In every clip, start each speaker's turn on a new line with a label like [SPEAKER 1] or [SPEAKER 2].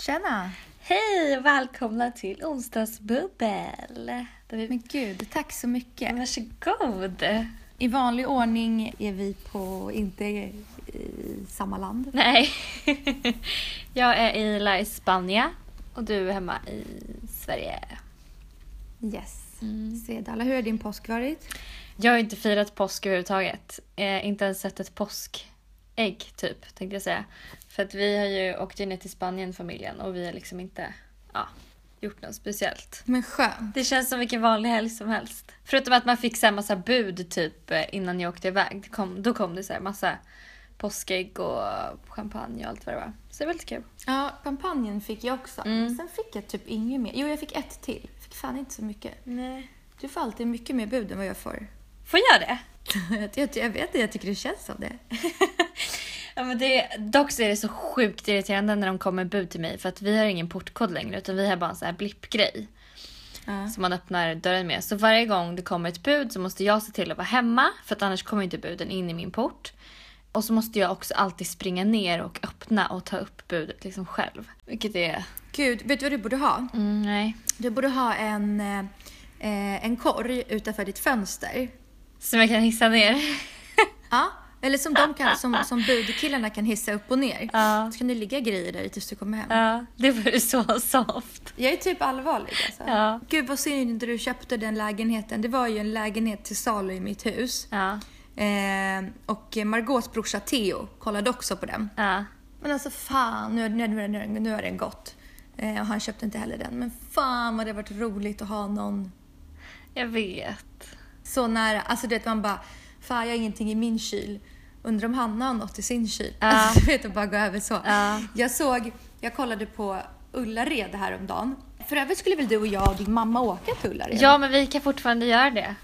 [SPEAKER 1] Tjena!
[SPEAKER 2] Hej och välkomna till onsdagsbubbel.
[SPEAKER 1] Men gud, tack så mycket.
[SPEAKER 2] Varsågod.
[SPEAKER 1] I vanlig ordning är vi på, inte i samma land.
[SPEAKER 2] Nej, jag är Ila i Spanien och du är hemma i Sverige.
[SPEAKER 1] Yes.
[SPEAKER 2] Mm.
[SPEAKER 1] Svedala, hur har din påsk varit?
[SPEAKER 2] Jag har inte firat påsk överhuvudtaget. Eh, inte ens sett ett påskägg typ, tänkte jag säga. För att vi har ju åkt ner till Spanien, familjen, och vi har liksom inte ja, gjort något speciellt.
[SPEAKER 1] Men skönt.
[SPEAKER 2] Det känns som vilken vanlig helg som helst. Förutom att man fick så här massa bud typ eh, innan jag åkte iväg. Det kom, då kom det så här massa påskägg och champagne och allt vad det var. Så det var lite kul.
[SPEAKER 1] Ja, champagnen fick jag också.
[SPEAKER 2] Mm.
[SPEAKER 1] Sen fick jag typ inget mer. Jo, jag fick ett till. Fick fan inte så mycket.
[SPEAKER 2] Nej.
[SPEAKER 1] Du får alltid mycket mer bud än vad jag får.
[SPEAKER 2] Får jag det?
[SPEAKER 1] jag, jag, jag vet inte, jag tycker det känns som det.
[SPEAKER 2] Ja, men det, dock så är det så sjukt irriterande när de kommer bud till mig för att vi har ingen portkod längre utan vi har bara en sån här blippgrej
[SPEAKER 1] Ja.
[SPEAKER 2] som man öppnar dörren med. Så varje gång det kommer ett bud så måste jag se till att vara hemma för att annars kommer inte buden in i min port. Och så måste jag också alltid springa ner och öppna och ta upp budet liksom själv. Vilket är...
[SPEAKER 1] Gud, vet du vad du borde ha?
[SPEAKER 2] Mm, nej.
[SPEAKER 1] Du borde ha en, eh, eh, en korg utanför ditt fönster.
[SPEAKER 2] Som jag kan hissa ner.
[SPEAKER 1] Ja, eller som, de kan, som, som budkillarna kan hissa upp och ner.
[SPEAKER 2] Ja.
[SPEAKER 1] Så kan det ligga grejer där tills du kommer hem.
[SPEAKER 2] Ja, det vore så soft.
[SPEAKER 1] Jag är typ allvarlig alltså.
[SPEAKER 2] Ja.
[SPEAKER 1] Gud vad synd inte du köpte den lägenheten. Det var ju en lägenhet till salu i mitt hus.
[SPEAKER 2] Ja.
[SPEAKER 1] Eh, och Margaux brorsa Theo kollade också på den.
[SPEAKER 2] Ja.
[SPEAKER 1] Men alltså fan, nu, nu, nu, nu, nu har den gått. Eh, och han köpte inte heller den. Men fan vad det har varit roligt att ha någon
[SPEAKER 2] Jag vet.
[SPEAKER 1] så nära. Alltså du vet man bara, fan jag har ingenting i min kyl. Undrar om Hanna har något i sin kyl.
[SPEAKER 2] Ja.
[SPEAKER 1] Alltså du vet att bara gå över så.
[SPEAKER 2] Ja.
[SPEAKER 1] Jag såg, jag kollade på Ullared häromdagen. För övrigt skulle väl du och jag och din mamma åka till Ullared?
[SPEAKER 2] Ja, men vi kan fortfarande göra det.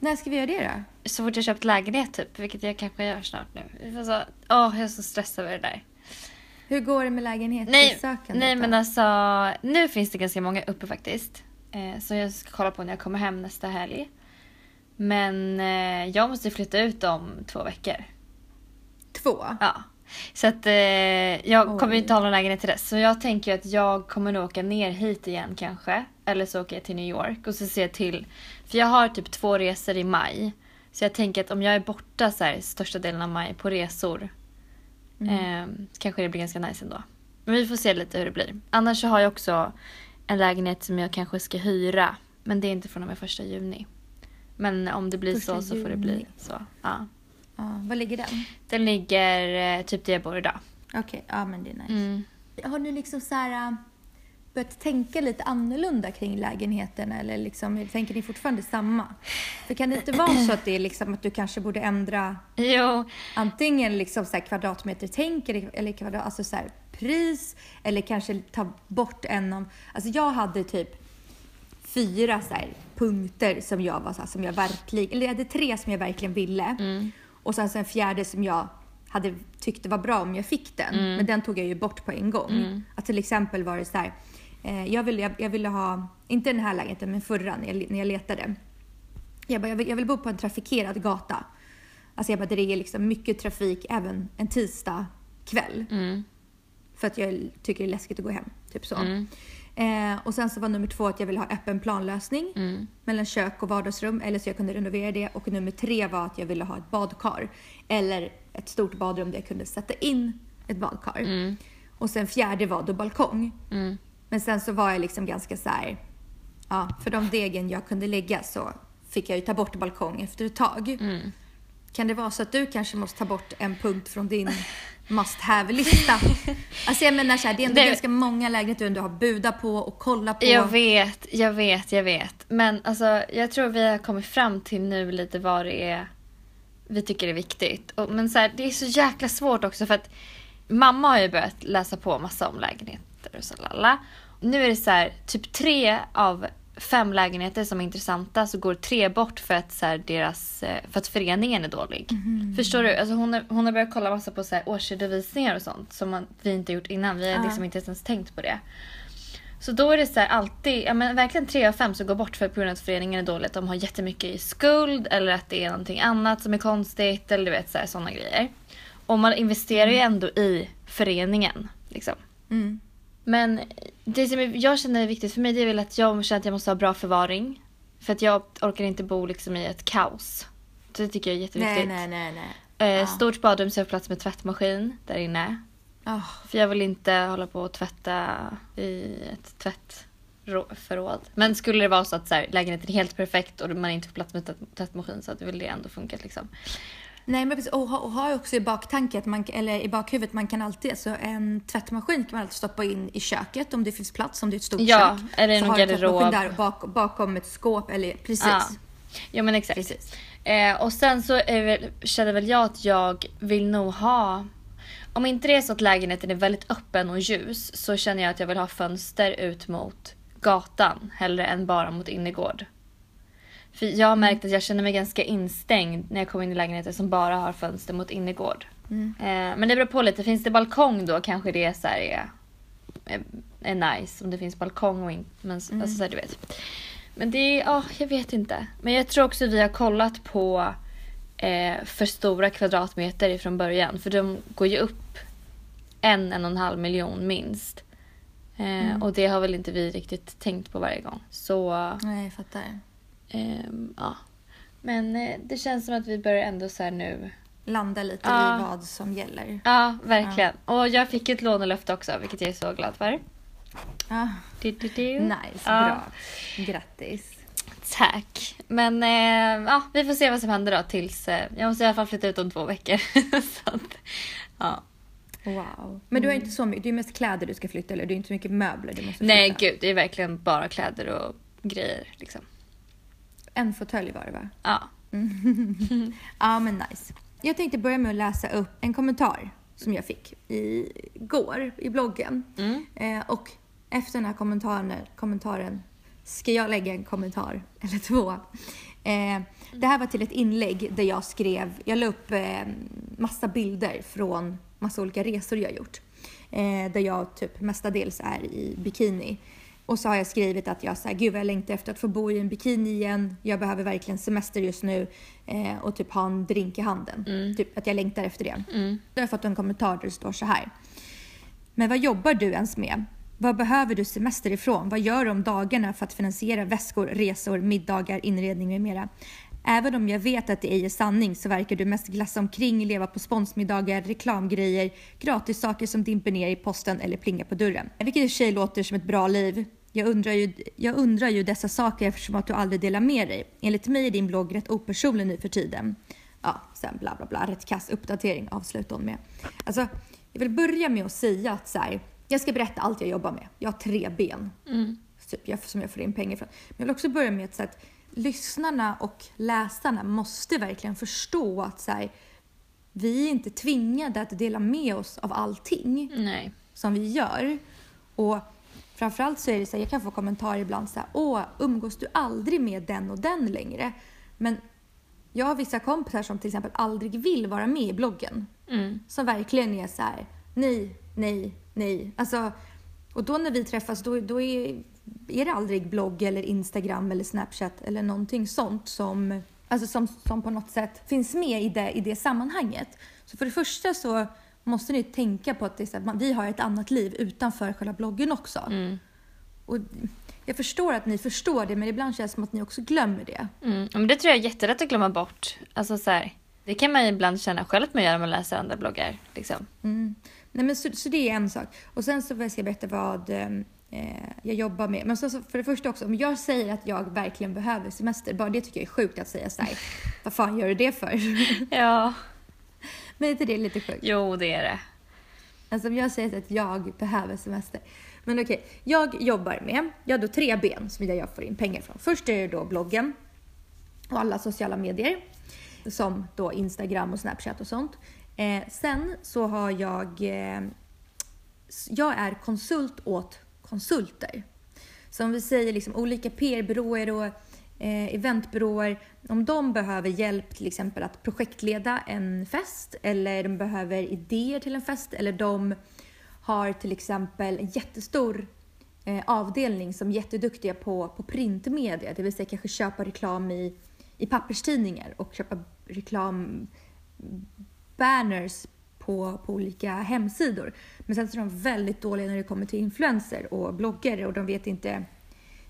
[SPEAKER 1] När ska vi göra det då?
[SPEAKER 2] Så fort jag köpt lägenhet typ, vilket jag kanske gör snart nu. Vi får så- Åh, jag är så stressad över det där.
[SPEAKER 1] Hur går det med
[SPEAKER 2] Nej,
[SPEAKER 1] lägenhetssökandet
[SPEAKER 2] nej
[SPEAKER 1] då?
[SPEAKER 2] men alltså, nu finns det ganska många uppe faktiskt. Eh, så jag ska kolla på när jag kommer hem nästa helg. Men eh, jag måste flytta ut om två veckor.
[SPEAKER 1] Två?
[SPEAKER 2] Ja. Så att eh, jag kommer
[SPEAKER 1] Oj.
[SPEAKER 2] inte ha någon lägenhet till dess. Så jag tänker att jag kommer nog åka ner hit igen kanske. Eller så åker jag till New York och så ser jag till. För jag har typ två resor i maj. Så jag tänker att om jag är borta så här, största delen av maj på resor. Eh, så kanske det blir ganska nice ändå. Men vi får se lite hur det blir. Annars så har jag också en lägenhet som jag kanske ska hyra. Men det är inte från och med första juni. Men om det blir
[SPEAKER 1] Första
[SPEAKER 2] så så får det bli
[SPEAKER 1] juni.
[SPEAKER 2] så. Ja.
[SPEAKER 1] Ja, var ligger den?
[SPEAKER 2] Den ligger eh, typ där jag bor idag.
[SPEAKER 1] Okej, ja men det är nice.
[SPEAKER 2] Mm.
[SPEAKER 1] Har ni liksom så här äh, börjat tänka lite annorlunda kring lägenheten eller liksom, tänker ni fortfarande samma? För kan det inte vara så att det är liksom att du kanske borde ändra
[SPEAKER 2] Jo,
[SPEAKER 1] antingen liksom så här kvadratmeter-tänk eller, eller kvadrat, alltså så här pris eller kanske ta bort en av... Alltså jag hade typ fyra så här punkter som jag var så här, som jag verkligen, eller jag hade tre som jag verkligen ville och sen så en fjärde som jag hade tyckte var bra om jag fick den, men den tog jag ju bort på en gång. Att till exempel var det så här, eh, jag, ville, jag, jag ville ha, inte den här lägenheten men förra när jag, när jag letade. Jag bara, jag vill, jag vill bo på en trafikerad gata. Alltså jag bara, där det är liksom mycket trafik även en tisdag kväll.
[SPEAKER 2] Mm.
[SPEAKER 1] För att jag tycker det är läskigt att gå hem. Typ så. Eh, och sen så var nummer två att jag ville ha öppen planlösning
[SPEAKER 2] Mm.
[SPEAKER 1] mellan kök och vardagsrum. Eller så jag kunde renovera det. Och nummer tre var att jag ville ha ett badkar. Eller ett stort badrum där jag kunde sätta in ett badkar. Och sen fjärde var då balkong.
[SPEAKER 2] Mm.
[SPEAKER 1] Men sen så var jag liksom ganska så här, ja, för de degen jag kunde lägga så fick jag ju ta bort balkong efter ett tag. Kan det vara så att du kanske måste ta bort en punkt från din must have-lista? Alltså jag menar så här, det är ändå
[SPEAKER 2] Det-
[SPEAKER 1] ganska många lägenheter du ändå har buda på och kolla på.
[SPEAKER 2] jag vet, jag vet, jag vet. Men alltså, jag tror vi har kommit fram till nu lite vad det är vi tycker är viktigt. Och, men så här, det är så jäkla svårt också för att mamma har ju börjat läsa på massa om lägenheter och så lalla. Nu är det så här, typ tre av fem lägenheter som är intressanta så går tre bort för att, så här, deras, eh, för att föreningen är dålig. Förstår du? Alltså hon, har, hon har börjat kolla massa på så här, årsredovisningar och sånt som man, vi inte gjort innan. Vi har
[SPEAKER 1] Ja.
[SPEAKER 2] liksom inte ens tänkt på det. Så då är det så här alltid, ja men verkligen tre av fem som går bort för på grund av att föreningen är dålig. Att de har jättemycket i skuld eller att det är någonting annat som är konstigt eller du vet sådana grejer. Och man investerar ju ändå i föreningen. Liksom.
[SPEAKER 1] Mm.
[SPEAKER 2] Men det som jag känner är viktigt för mig det är väl att jag känner att jag måste ha bra förvaring. För att jag orkar inte bo liksom i ett kaos. Så det tycker jag är jätteviktigt.
[SPEAKER 1] Nej, nej, nej, nej.
[SPEAKER 2] Eh. Stort badrum så jag har plats med tvättmaskin där inne.
[SPEAKER 1] Ah,
[SPEAKER 2] För jag vill inte hålla på och tvätta i ett tvättförråd. Men skulle det vara så att så här, lägenheten är helt perfekt och man inte får plats med tvätt- tvättmaskin så hade väl det ändå funkat liksom.
[SPEAKER 1] Nej, men precis. Och ha, och ha också i baktanke, att man, eller i bakhuvudet, man kan alltid, så en tvättmaskin kan man alltid stoppa in i köket om det finns plats, om det är ett stort
[SPEAKER 2] Ja,
[SPEAKER 1] kök.
[SPEAKER 2] eller i någon garderob.
[SPEAKER 1] där bak, bakom ett skåp, eller precis.
[SPEAKER 2] Ja. Ja men exakt.
[SPEAKER 1] Precis.
[SPEAKER 2] Eh, och sen så väl, känner väl jag att jag vill nog ha om inte det är så att lägenheten är väldigt öppen och ljus så känner jag att jag vill ha fönster ut mot gatan hellre än bara mot innergård. För jag har märkt att jag känner mig ganska instängd när jag kommer in i lägenheter som bara har fönster mot innergård.
[SPEAKER 1] Mm.
[SPEAKER 2] Eh, men det beror på lite. Finns det balkong då kanske det är, så är, är, är nice. Om det finns balkong och inte. Men
[SPEAKER 1] Mm.
[SPEAKER 2] alltså, så här, du vet. Men det är, ja, jag vet inte. Men jag tror också vi har kollat på eh, för stora kvadratmeter från början. För de går ju upp en, en och en halv miljon minst. Eh, Och det har väl inte vi riktigt tänkt på varje gång. Så
[SPEAKER 1] Nej, jag fattar.
[SPEAKER 2] Ehm, ja. Men eh, det känns som att vi börjar ändå så nu.
[SPEAKER 1] Landa lite
[SPEAKER 2] Ja.
[SPEAKER 1] i vad som gäller.
[SPEAKER 2] Ja, verkligen. Och jag fick ett lånelöfte också, vilket jag är så glad för.
[SPEAKER 1] Ja.
[SPEAKER 2] Du, du, du.
[SPEAKER 1] Nice,
[SPEAKER 2] Ja.
[SPEAKER 1] bra. Grattis.
[SPEAKER 2] Tack. Men eh, ja, vi får se vad som händer då tills... Eh, jag måste i alla fall flytta ut om två veckor. så att, ja.
[SPEAKER 1] Wow. Men du har inte så mycket, det är mest kläder du ska flytta eller? Det är inte så mycket möbler du måste flytta?
[SPEAKER 2] Nej, gud. Det är verkligen bara kläder och grejer. Liksom.
[SPEAKER 1] En fåtölj var det va?
[SPEAKER 2] Ja.
[SPEAKER 1] Ja, men nice. Jag tänkte börja med att läsa upp en kommentar som jag fick igår i bloggen.
[SPEAKER 2] Mm.
[SPEAKER 1] Eh, och efter den här kommentaren, kommentaren ska jag lägga en kommentar, eller två. Eh, det här var till ett inlägg där jag skrev, jag la upp eh, massa bilder från massa olika resor jag gjort. Eh, där jag typ mestadels är i bikini. Och så har jag skrivit att jag säger gud vad jag längtar efter att få bo i en bikini igen. Jag behöver verkligen semester just nu eh, och typ ha en drink i handen. Typ att jag längtar efter det.
[SPEAKER 2] Mm.
[SPEAKER 1] Då har jag fått en kommentar där det står så här. Men vad jobbar du ens med? Vad behöver du semester ifrån? Vad gör du om dagarna för att finansiera väskor, resor, middagar, inredning med mera? Även om jag vet att det ej är sanning så verkar du mest glassa omkring, leva på sponsmiddagar, reklamgrejer, gratissaker som dimper ner i posten eller plingar på dörren. Vilket i och för sig låter som ett bra liv. Jag undrar, ju, jag undrar ju dessa saker eftersom att du aldrig delar med dig. Enligt mig är din blogg rätt opersonlig nu för tiden. Ja, sen bla bla bla. Rätt kass uppdatering avslutar hon med. Alltså, jag vill börja med att säga att så här, jag ska berätta allt jag jobbar med. Jag har tre ben
[SPEAKER 2] Mm.
[SPEAKER 1] typ, jag, som jag får in pengar från. Men jag vill också börja med att, så att lyssnarna och läsarna måste verkligen förstå att så här, vi är inte tvingade att dela med oss av allting
[SPEAKER 2] Nej.
[SPEAKER 1] som vi gör. Och framförallt så är det så här, jag kan få kommentarer ibland så här, åh, umgås du aldrig med den och den längre? Men jag har vissa kompisar som till exempel aldrig vill vara med i bloggen.
[SPEAKER 2] Mm.
[SPEAKER 1] Som verkligen är så här, nej, nej, nej. Alltså, och då när vi träffas då, då är, är det aldrig blogg eller Instagram eller Snapchat eller någonting sånt som, alltså som, som på något sätt finns med i det, i det sammanhanget. Så för det första så måste ni tänka på att det är så här, man, vi har ett annat liv utanför själva bloggen också.
[SPEAKER 2] Mm.
[SPEAKER 1] Och jag förstår att ni förstår det men ibland känns det som att ni också glömmer det.
[SPEAKER 2] Mm. Men det tror jag är jättelätt att glömma bort. Alltså så här, det kan man ibland känna själv att man gör när man läser andra bloggar. Liksom.
[SPEAKER 1] Mm. Nej, men så, så det är en sak. Och sen så får jag ska berätta vad eh, jag jobbar med. Men så, så för det första också, om jag säger att jag verkligen behöver semester, bara det tycker jag är sjukt att säga såhär. vad fan gör du det för?
[SPEAKER 2] Ja.
[SPEAKER 1] men är inte det lite sjukt?
[SPEAKER 2] Jo, det är det.
[SPEAKER 1] Alltså om jag säger att jag behöver semester. Men okej, jag jobbar med, jag har då tre ben som jag får in pengar från. Först är det då bloggen och alla sociala medier. Som då Instagram och Snapchat och sånt. Eh, sen så har jag, eh, jag är konsult åt konsulter. Så om vi säger liksom olika PR-byråer och eh, eventbyråer, om de behöver hjälp till exempel att projektleda en fest eller de behöver idéer till en fest eller de har till exempel en jättestor eh, avdelning som är jätteduktiga på, på printmedia, det vill säga kanske köpa reklam i, i papperstidningar och köpa reklam banners på, på olika hemsidor. Men sen så är de väldigt dåliga när det kommer till influenser och bloggare och de vet inte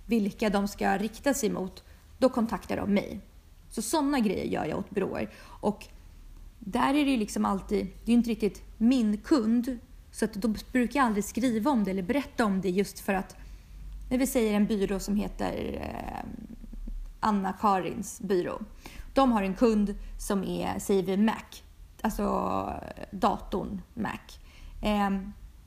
[SPEAKER 1] vilka de ska rikta sig mot. Då kontaktar de mig. Så sådana grejer gör jag åt byråer. Och där är det ju liksom alltid, det är ju inte riktigt min kund, så att då brukar jag aldrig skriva om det eller berätta om det just för att, när vi säger en byrå som heter eh, Anna-Karins byrå. De har en kund som är, säger vi Mac, alltså datorn Mac. Eh,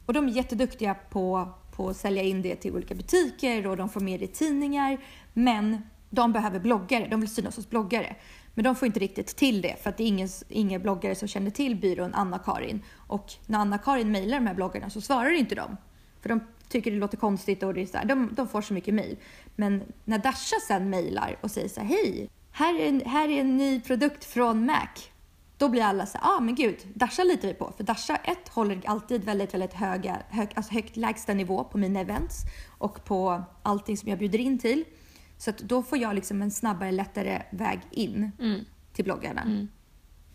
[SPEAKER 1] och de är jätteduktiga på, på att sälja in det till olika butiker och de får med det i tidningar. Men de behöver bloggare, de vill synas hos bloggare. Men de får inte riktigt till det för att det är ingen, ingen bloggare som känner till byrån Anna-Karin. Och när Anna-Karin mejlar de här bloggarna så svarar inte de. För de tycker det låter konstigt och det är så här, de, de får så mycket mejl. Men när Dasha sen mejlar och säger så här, hej, här är, en, här är en ny produkt från Mac. Då blir alla så här, ah men gud, Dasha litar vi på. För Dasha ett håller alltid väldigt, väldigt höga, hög, alltså högt lägsta nivå på mina events och på allting som jag bjuder in till. Så då får jag liksom en snabbare, lättare väg in
[SPEAKER 2] Mm.
[SPEAKER 1] till bloggarna.
[SPEAKER 2] Mm.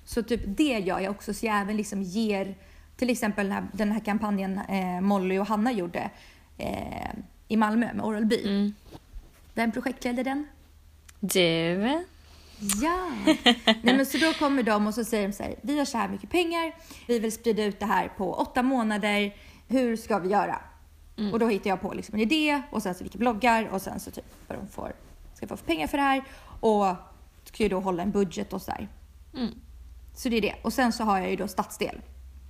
[SPEAKER 1] Så typ det gör jag också, så jag även liksom ger till exempel den här, den här kampanjen eh, Molly och Hanna gjorde eh, i Malmö med Oral-B.
[SPEAKER 2] Mm.
[SPEAKER 1] Vem projektledde den?
[SPEAKER 2] Du?
[SPEAKER 1] Ja! Nej, men så då kommer de och så säger de så här, vi har så här mycket pengar, vi vill sprida ut det här på åtta månader, hur ska vi göra?
[SPEAKER 2] Mm.
[SPEAKER 1] Och då hittar jag på liksom en idé och sen så vilka bloggar och sen så typ vad de får, ska få för pengar för det här och ska ju då hålla en budget och så där.
[SPEAKER 2] Mm.
[SPEAKER 1] Så det är det. Och sen så har jag ju då stadsdel.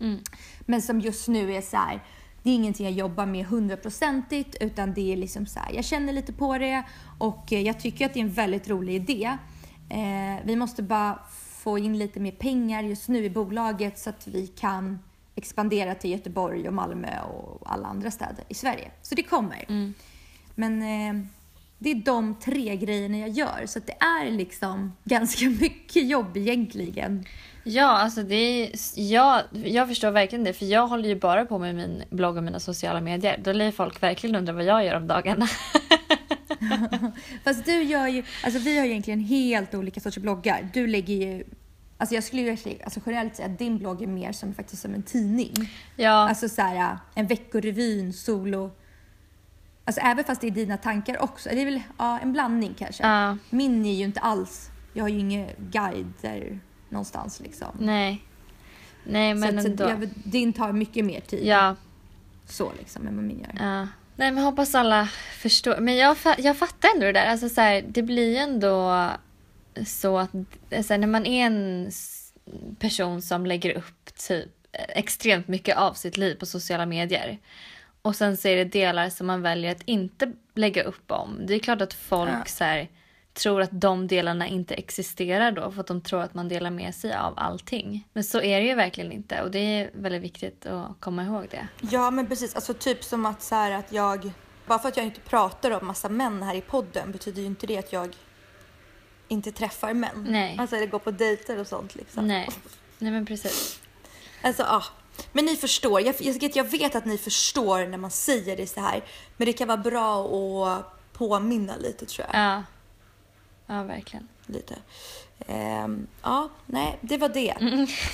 [SPEAKER 2] Mm.
[SPEAKER 1] Men som just nu är så här, det är ingenting jag jobbar med hundraprocentigt utan det är liksom så här, jag känner lite på det och eh, jag tycker att det är en väldigt rolig idé. Eh, vi måste bara få in lite mer pengar just nu i bolaget så att vi kan expandera till Göteborg och Malmö och alla andra städer i Sverige. Så det kommer.
[SPEAKER 2] Mm.
[SPEAKER 1] Men eh, det är de tre grejerna jag gör så det är liksom ganska mycket jobb egentligen.
[SPEAKER 2] Ja, alltså det är, jag, jag förstår verkligen det för jag håller ju bara på med min blogg och mina sociala medier. Då lär folk verkligen undra vad jag gör om dagarna.
[SPEAKER 1] Fast du gör ju, alltså vi har ju egentligen helt olika sorters bloggar. Du lägger ju, alltså jag skulle ju alltså generellt säga att din blogg är mer som faktiskt som en tidning.
[SPEAKER 2] Ja,
[SPEAKER 1] Alltså så här, en veckorevyn, solo. Alltså även fast det är dina tankar också. Det är väl ja, en blandning kanske.
[SPEAKER 2] ja,
[SPEAKER 1] Min är ju inte alls, jag har ju inga guider någonstans liksom.
[SPEAKER 2] nej. Nej
[SPEAKER 1] så
[SPEAKER 2] men
[SPEAKER 1] att,
[SPEAKER 2] ändå.
[SPEAKER 1] så jag, din tar mycket mer tid.
[SPEAKER 2] Ja,
[SPEAKER 1] Så liksom än vad min gör.
[SPEAKER 2] ja. Nej men hoppas alla förstår. Men jag, jag fattar ändå det där. Alltså så här, det blir ju ändå så att alltså, när man är en person som lägger upp typ extremt mycket av sitt liv på sociala medier och sen så är det delar som man väljer att inte lägga upp om. Det är klart att folk
[SPEAKER 1] Ja.
[SPEAKER 2] så här, tror att de delarna inte existerar då för att de tror att man delar med sig av allting. Men så är det ju verkligen inte och det är väldigt viktigt att komma ihåg det.
[SPEAKER 1] Ja men precis, alltså typ som att så här att jag, bara för att jag inte pratar om massa män här i podden betyder ju inte det att jag inte träffar män.
[SPEAKER 2] Nej.
[SPEAKER 1] Alltså eller går på dejter och sånt liksom.
[SPEAKER 2] Nej. Nej men precis.
[SPEAKER 1] Alltså ja. Men ni förstår, jag, jag, jag vet att ni förstår när man säger det så här. Men det kan vara bra att påminna lite tror jag.
[SPEAKER 2] Ja. Ja, verkligen.
[SPEAKER 1] Lite. Ehm, ja, nej, det var det.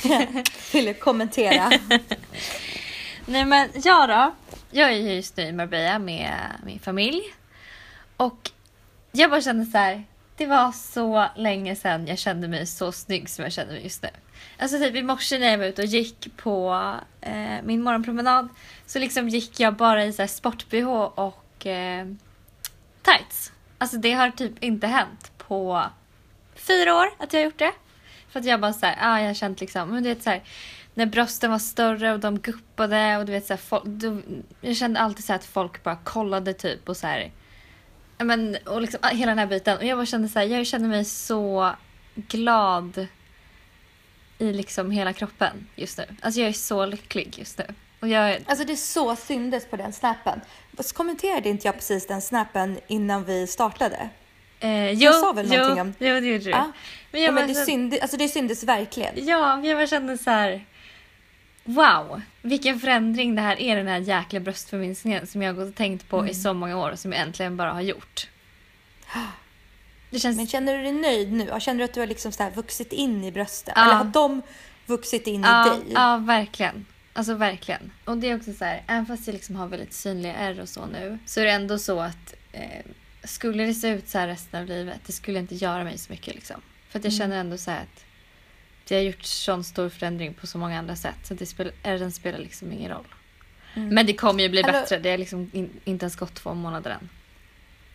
[SPEAKER 1] Jag ville kommentera.
[SPEAKER 2] Nej men jag då. Jag är ju just nu i Marbella med min familj. Och jag bara kände så här. Det var så länge sedan jag kände mig så snygg som jag känner mig just nu. Alltså typ i morse när jag var ute och gick på eh, min morgonpromenad så liksom gick jag bara i så sport-bh och eh, tights. Alltså det har typ inte hänt på fyra år att jag har gjort det. För att jag bara så här, ah, jag har känt liksom, men du vet så här, när brösten var större och de guppade och du vet så här, folk, då, jag kände alltid så att folk bara kollade typ och så här, men, och liksom ah, hela den här biten. Och jag bara kände så här, jag kände mig så glad i liksom hela kroppen just nu. Alltså jag är så lycklig just nu. Och jag,
[SPEAKER 1] Alltså det så syndes på den snappen. Kommenterade inte jag precis den snappen innan vi startade?
[SPEAKER 2] Eh, jo,
[SPEAKER 1] sa väl
[SPEAKER 2] jo,
[SPEAKER 1] någonting om-
[SPEAKER 2] Jo, det gjorde du.
[SPEAKER 1] Ja.
[SPEAKER 2] Men
[SPEAKER 1] Ja,
[SPEAKER 2] jag
[SPEAKER 1] men
[SPEAKER 2] bara
[SPEAKER 1] det,
[SPEAKER 2] så-
[SPEAKER 1] syndes, alltså det syndes verkligen.
[SPEAKER 2] Ja, men jag bara kände så här. Wow, vilken förändring det här är den här jäkla bröstförminskningen som jag har gått och tänkt på
[SPEAKER 1] Mm.
[SPEAKER 2] i så många år och som jag äntligen bara har gjort. Det känns...
[SPEAKER 1] Men känner du dig nöjd nu? Ja, Känner du att du har liksom så vuxit in i brösten?
[SPEAKER 2] Ja.
[SPEAKER 1] Eller har de vuxit in
[SPEAKER 2] Ja,
[SPEAKER 1] i dig.
[SPEAKER 2] ja, verkligen. Alltså verkligen. Och det är också så här, även fast jag liksom har väldigt synliga ärr och så nu, så är det ändå så att eh, skulle det se ut så här resten av livet, det skulle inte göra mig så mycket liksom. För att jag
[SPEAKER 1] Mm.
[SPEAKER 2] känner ändå så att det har gjort sån stor förändring på så många andra sätt, så det spel, ärren spelar liksom ingen roll.
[SPEAKER 1] Mm.
[SPEAKER 2] Men det kommer ju bli
[SPEAKER 1] Hallå?
[SPEAKER 2] bättre, det är liksom in, inte ens gått två månader än.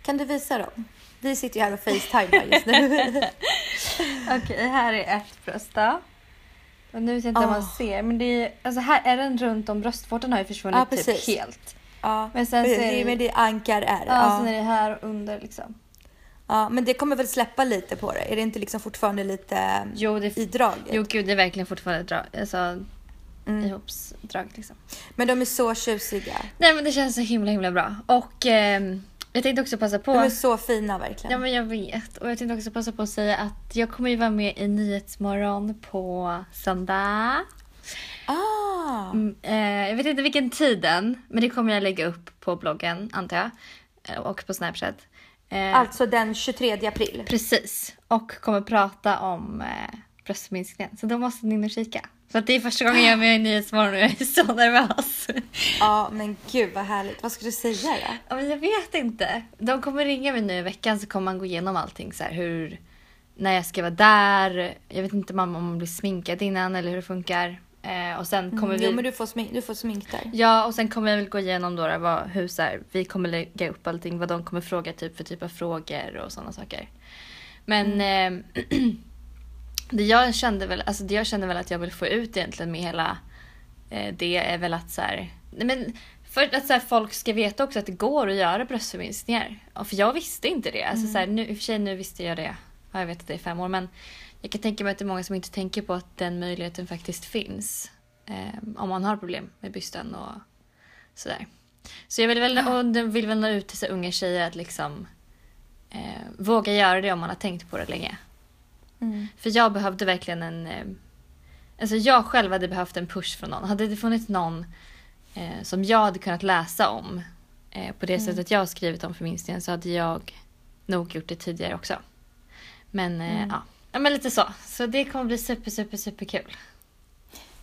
[SPEAKER 1] Kan du visa dem? Vi sitter ju här och facetimar just nu.
[SPEAKER 2] Okej, här är ett bröst då. Och nu vet jag inte om man
[SPEAKER 1] Åh.
[SPEAKER 2] ser, men det är, alltså här är den runt om bröstvårtan har ju försvunnit
[SPEAKER 1] Ja,
[SPEAKER 2] typ helt.
[SPEAKER 1] Ja.
[SPEAKER 2] Men sen så är det-
[SPEAKER 1] men det är ankar är.
[SPEAKER 2] Ja,
[SPEAKER 1] Ja,
[SPEAKER 2] sen är det här under liksom.
[SPEAKER 1] ja, men det kommer väl släppa lite på det? Är det inte liksom fortfarande lite
[SPEAKER 2] Jo, det,
[SPEAKER 1] i draget?
[SPEAKER 2] jo gud, det är verkligen fortfarande dra, alltså,
[SPEAKER 1] Mm.
[SPEAKER 2] ihopsdrag liksom.
[SPEAKER 1] Men de är så tjusiga.
[SPEAKER 2] Nej men det känns så himla himla bra. Och ehm, jag tänkte också passa på.
[SPEAKER 1] De är så fina verkligen.
[SPEAKER 2] Ja men jag vet. Och jag tänkte också passa på att säga att jag kommer ju vara med i Nyhetsmorgon på söndag.
[SPEAKER 1] Ah,
[SPEAKER 2] Mm, eh, jag vet inte vilken tid än, men det kommer jag lägga upp på bloggen antar jag. Eh, Och på Snapchat. Eh,
[SPEAKER 1] alltså den 23 april.
[SPEAKER 2] Precis. Och kommer prata om eh, bröstminskningen. Så då måste ni in och kika. För det är första gången jag är med i Nyhetsmorgon och jag är så nervös.
[SPEAKER 1] Ja, men gud vad härligt. Vad ska du säga då?
[SPEAKER 2] Ja, men jag vet inte. De kommer ringa mig nu i veckan så kommer man gå igenom allting. Så här, hur, när jag ska vara där. Jag vet inte om man blir sminkad innan eller hur det funkar. Eh, och sen kommer
[SPEAKER 1] Mm,
[SPEAKER 2] vi...
[SPEAKER 1] Jo, men du får, smink, du får smink där.
[SPEAKER 2] Ja, och sen kommer jag väl gå igenom då, vad, hur så här, vi kommer lägga upp allting, vad de kommer fråga typ för typ av frågor och sådana saker. Men
[SPEAKER 1] Mm.
[SPEAKER 2] eh, det jag kände väl, alltså det jag kände väl att jag vill få ut egentligen med hela eh, det är väl att så här, nej men för att så här, folk ska veta också att det går att göra bröstförminskningar. För jag visste inte det. Alltså, så här, nu, I och för sig nu visste jag det. Ja, jag vet att det är fem år men jag kan tänka mig att det är många som inte tänker på att den möjligheten faktiskt finns. Eh, om man har problem med bysten och sådär. Så jag vill väl, och det vill väl nå ut till så unga tjejer att liksom eh, våga göra det om man har tänkt på det länge.
[SPEAKER 1] Mm.
[SPEAKER 2] För jag behövde verkligen en... Eh, alltså jag själv hade behövt en push från någon. Hade det funnits någon eh, som jag hade kunnat läsa om eh, på det
[SPEAKER 1] Mm.
[SPEAKER 2] sättet jag har skrivit om förminskningen så hade jag nog gjort det tidigare också. Men eh,
[SPEAKER 1] Mm.
[SPEAKER 2] ja. Ja, men lite så. Så det kommer bli super, super, super kul.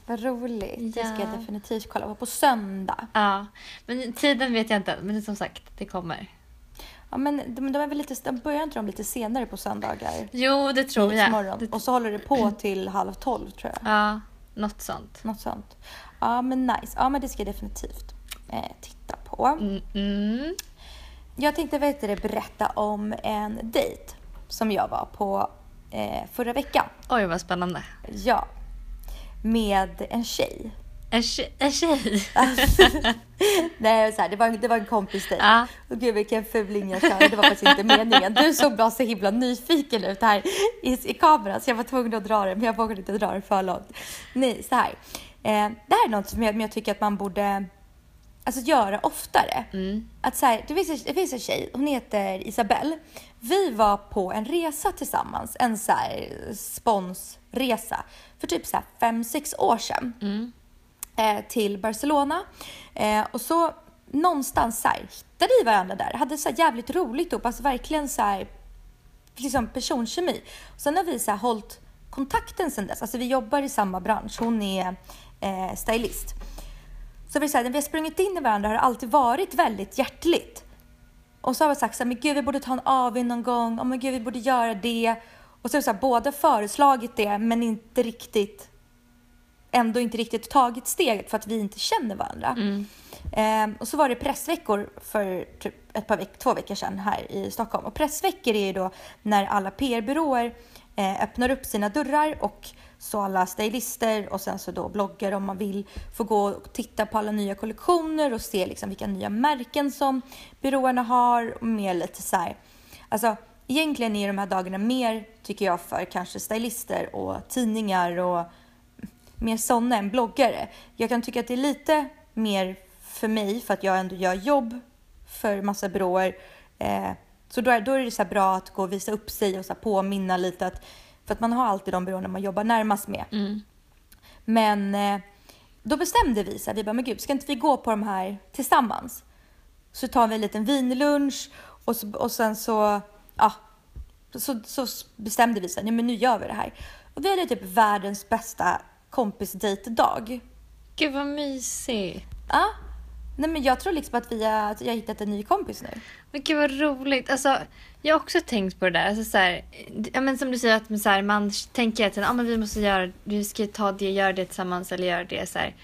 [SPEAKER 1] Vad roligt. Det ska jag
[SPEAKER 2] Ja.
[SPEAKER 1] definitivt kolla på. På söndag.
[SPEAKER 2] Ja, men tiden vet jag inte. Men som sagt, det kommer.
[SPEAKER 1] Ja, men de, de är väl lite, de börjar inte de lite senare på söndagar?
[SPEAKER 2] Jo, det tror jag.
[SPEAKER 1] Nyhetsmorgon.
[SPEAKER 2] Det,
[SPEAKER 1] Och så håller det på till halv tolv tror jag.
[SPEAKER 2] ja, något sånt.
[SPEAKER 1] Något sånt. Ja men nice. Ja men det ska jag definitivt eh, titta på.
[SPEAKER 2] Mm, mm.
[SPEAKER 1] Jag tänkte vet du, berätta om en dejt som jag var på förra veckan.
[SPEAKER 2] Oj, vad spännande.
[SPEAKER 1] Ja. Med en tjej.
[SPEAKER 2] En? En tjej.
[SPEAKER 1] Nej, så här, det, var, det var en kompis dejt.
[SPEAKER 2] Ja.
[SPEAKER 1] Och gud vilken fuling jag körde, det var faktiskt inte meningen. Du såg bara så himla nyfiken ut här i, i kameran så jag var tvungen att dra det men jag vågade inte dra det för långt. Nej, så här. Eh, det här är något som jag, jag tycker att man borde alltså, göra oftare.
[SPEAKER 2] Mm.
[SPEAKER 1] Att så här, det, finns, det finns en tjej, hon heter Isabelle. Vi var på en resa tillsammans, en så sponsresa för typ så fem, sex år sedan
[SPEAKER 2] Mm.
[SPEAKER 1] eh, till Barcelona. Eh, och så någonstans så här, hittade vi varandra där. Hade så här jävligt roligt ihop, alltså verkligen så här, liksom personkemi. Och sen har vi så här hållit kontakten sen dess. Alltså vi jobbar i samma bransch. Hon är eh, stylist. Så vi, så här, när vi har sprungit in i varandra har det alltid varit väldigt hjärtligt. Och så har vi sagt så här, men gud vi borde ta en AW någon gång. Oh, men gud vi borde göra det. Och så har vi så här, båda föreslagit det men inte riktigt ändå inte riktigt tagit steget för att vi inte känner varandra.
[SPEAKER 2] Mm.
[SPEAKER 1] Ehm, och så var det pressveckor för typ ett par veck- två veckor sedan här i Stockholm. Och pressveckor är ju då när alla PR-byråer eh, öppnar upp sina dörrar och så alla stylister och sen så då bloggare om man vill får gå och titta på alla nya kollektioner och se liksom vilka nya märken som byråerna har och mer lite så här. Alltså egentligen är de här dagarna mer tycker jag för kanske stylister och tidningar och mer sådana än bloggare. Jag kan tycka att det är lite mer för mig för att jag ändå gör jobb för massa byråer. Eh, så då är, då är det så här bra att gå och visa upp sig och så här påminna lite att för att man har alltid de byråerna man jobbar närmast med.
[SPEAKER 2] Mm.
[SPEAKER 1] Men eh, då bestämde vi så här, vi bara, men gud, ska inte vi gå på de här tillsammans? Så tar vi en liten vinlunch och, så, och sen så, ja, så, så bestämde vi så här, nej men nu gör vi det här. Och vi hade typ världens bästa kompisdejtdag.
[SPEAKER 2] Gud vad mysigt.
[SPEAKER 1] Ja. Nej men jag tror liksom att vi har, att jag har hittat en ny kompis nu.
[SPEAKER 2] Men gud vad roligt. Alltså, jag har också tänkt på det där. Alltså, så här, ja, men som du säger, att så här, man tänker att ah, men vi måste göra, vi ska ta det, göra det tillsammans eller göra det. Så här.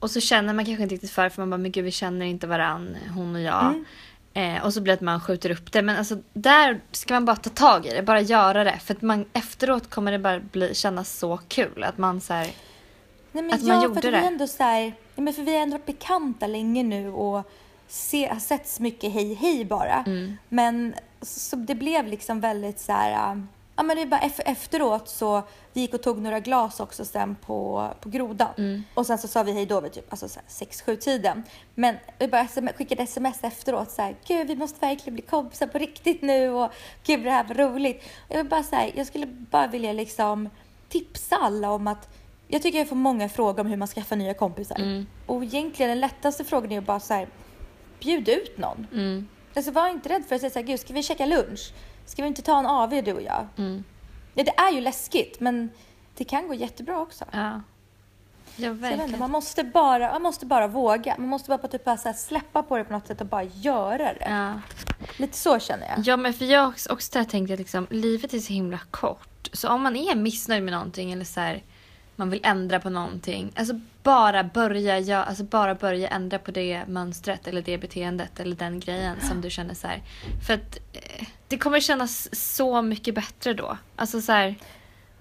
[SPEAKER 2] Och så känner man kanske inte riktigt för för man bara, men gud vi känner inte varann, hon och jag.
[SPEAKER 1] Mm.
[SPEAKER 2] Eh, och så blir det att man skjuter upp det. Men alltså där ska man bara ta tag i det, bara göra det. För att man, efteråt kommer det bara bli, kännas så kul. Att man så
[SPEAKER 1] Nej, men
[SPEAKER 2] Att
[SPEAKER 1] ja,
[SPEAKER 2] man
[SPEAKER 1] för
[SPEAKER 2] gjorde
[SPEAKER 1] att vi
[SPEAKER 2] det.
[SPEAKER 1] är ändå så här, ja, men för vi har ändå varit bekanta länge nu och se, har setts mycket hej hej bara.
[SPEAKER 2] Mm.
[SPEAKER 1] Men så, så det blev liksom väldigt så här, äh, ja men det bara efteråt så vi gick och tog några glas också sen på, på Grodan.
[SPEAKER 2] Mm.
[SPEAKER 1] Och sen så sa vi hej då vid typ alltså så här 6-7 tiden. Men vi bara sms, skickade sms efteråt så här, gud vi måste verkligen bli kompisar på riktigt nu och gud det här var roligt. Och jag vill bara säga, jag skulle bara vilja liksom tipsa alla om att jag tycker jag får många frågor om hur man skaffar nya kompisar.
[SPEAKER 2] Mm.
[SPEAKER 1] Och egentligen den lättaste frågan är ju bara så här, bjud ut någon.
[SPEAKER 2] mm,
[SPEAKER 1] Alltså var inte rädd för att säga så här, gud ska vi käka lunch? Ska vi inte ta en AV du och jag?
[SPEAKER 2] mm.
[SPEAKER 1] Ja, det är ju läskigt men det kan gå jättebra också.
[SPEAKER 2] Ja. Ja,
[SPEAKER 1] Så vet inte,
[SPEAKER 2] verkligen.
[SPEAKER 1] man, måste bara, man måste bara våga. Man måste bara, typ bara så släppa på det på något sätt och bara göra det.
[SPEAKER 2] Ja.
[SPEAKER 1] Lite så känner jag.
[SPEAKER 2] Ja, men för jag också, också där tänkt att liksom, livet är så himla kort. Så om man är missnöjd med någonting eller så här, man vill ändra på någonting. Alltså bara börja, ja, alltså bara börja ändra på det mönstret eller det beteendet eller den grejen som du känner så här. För att eh, det kommer kännas så mycket bättre då. Alltså så här,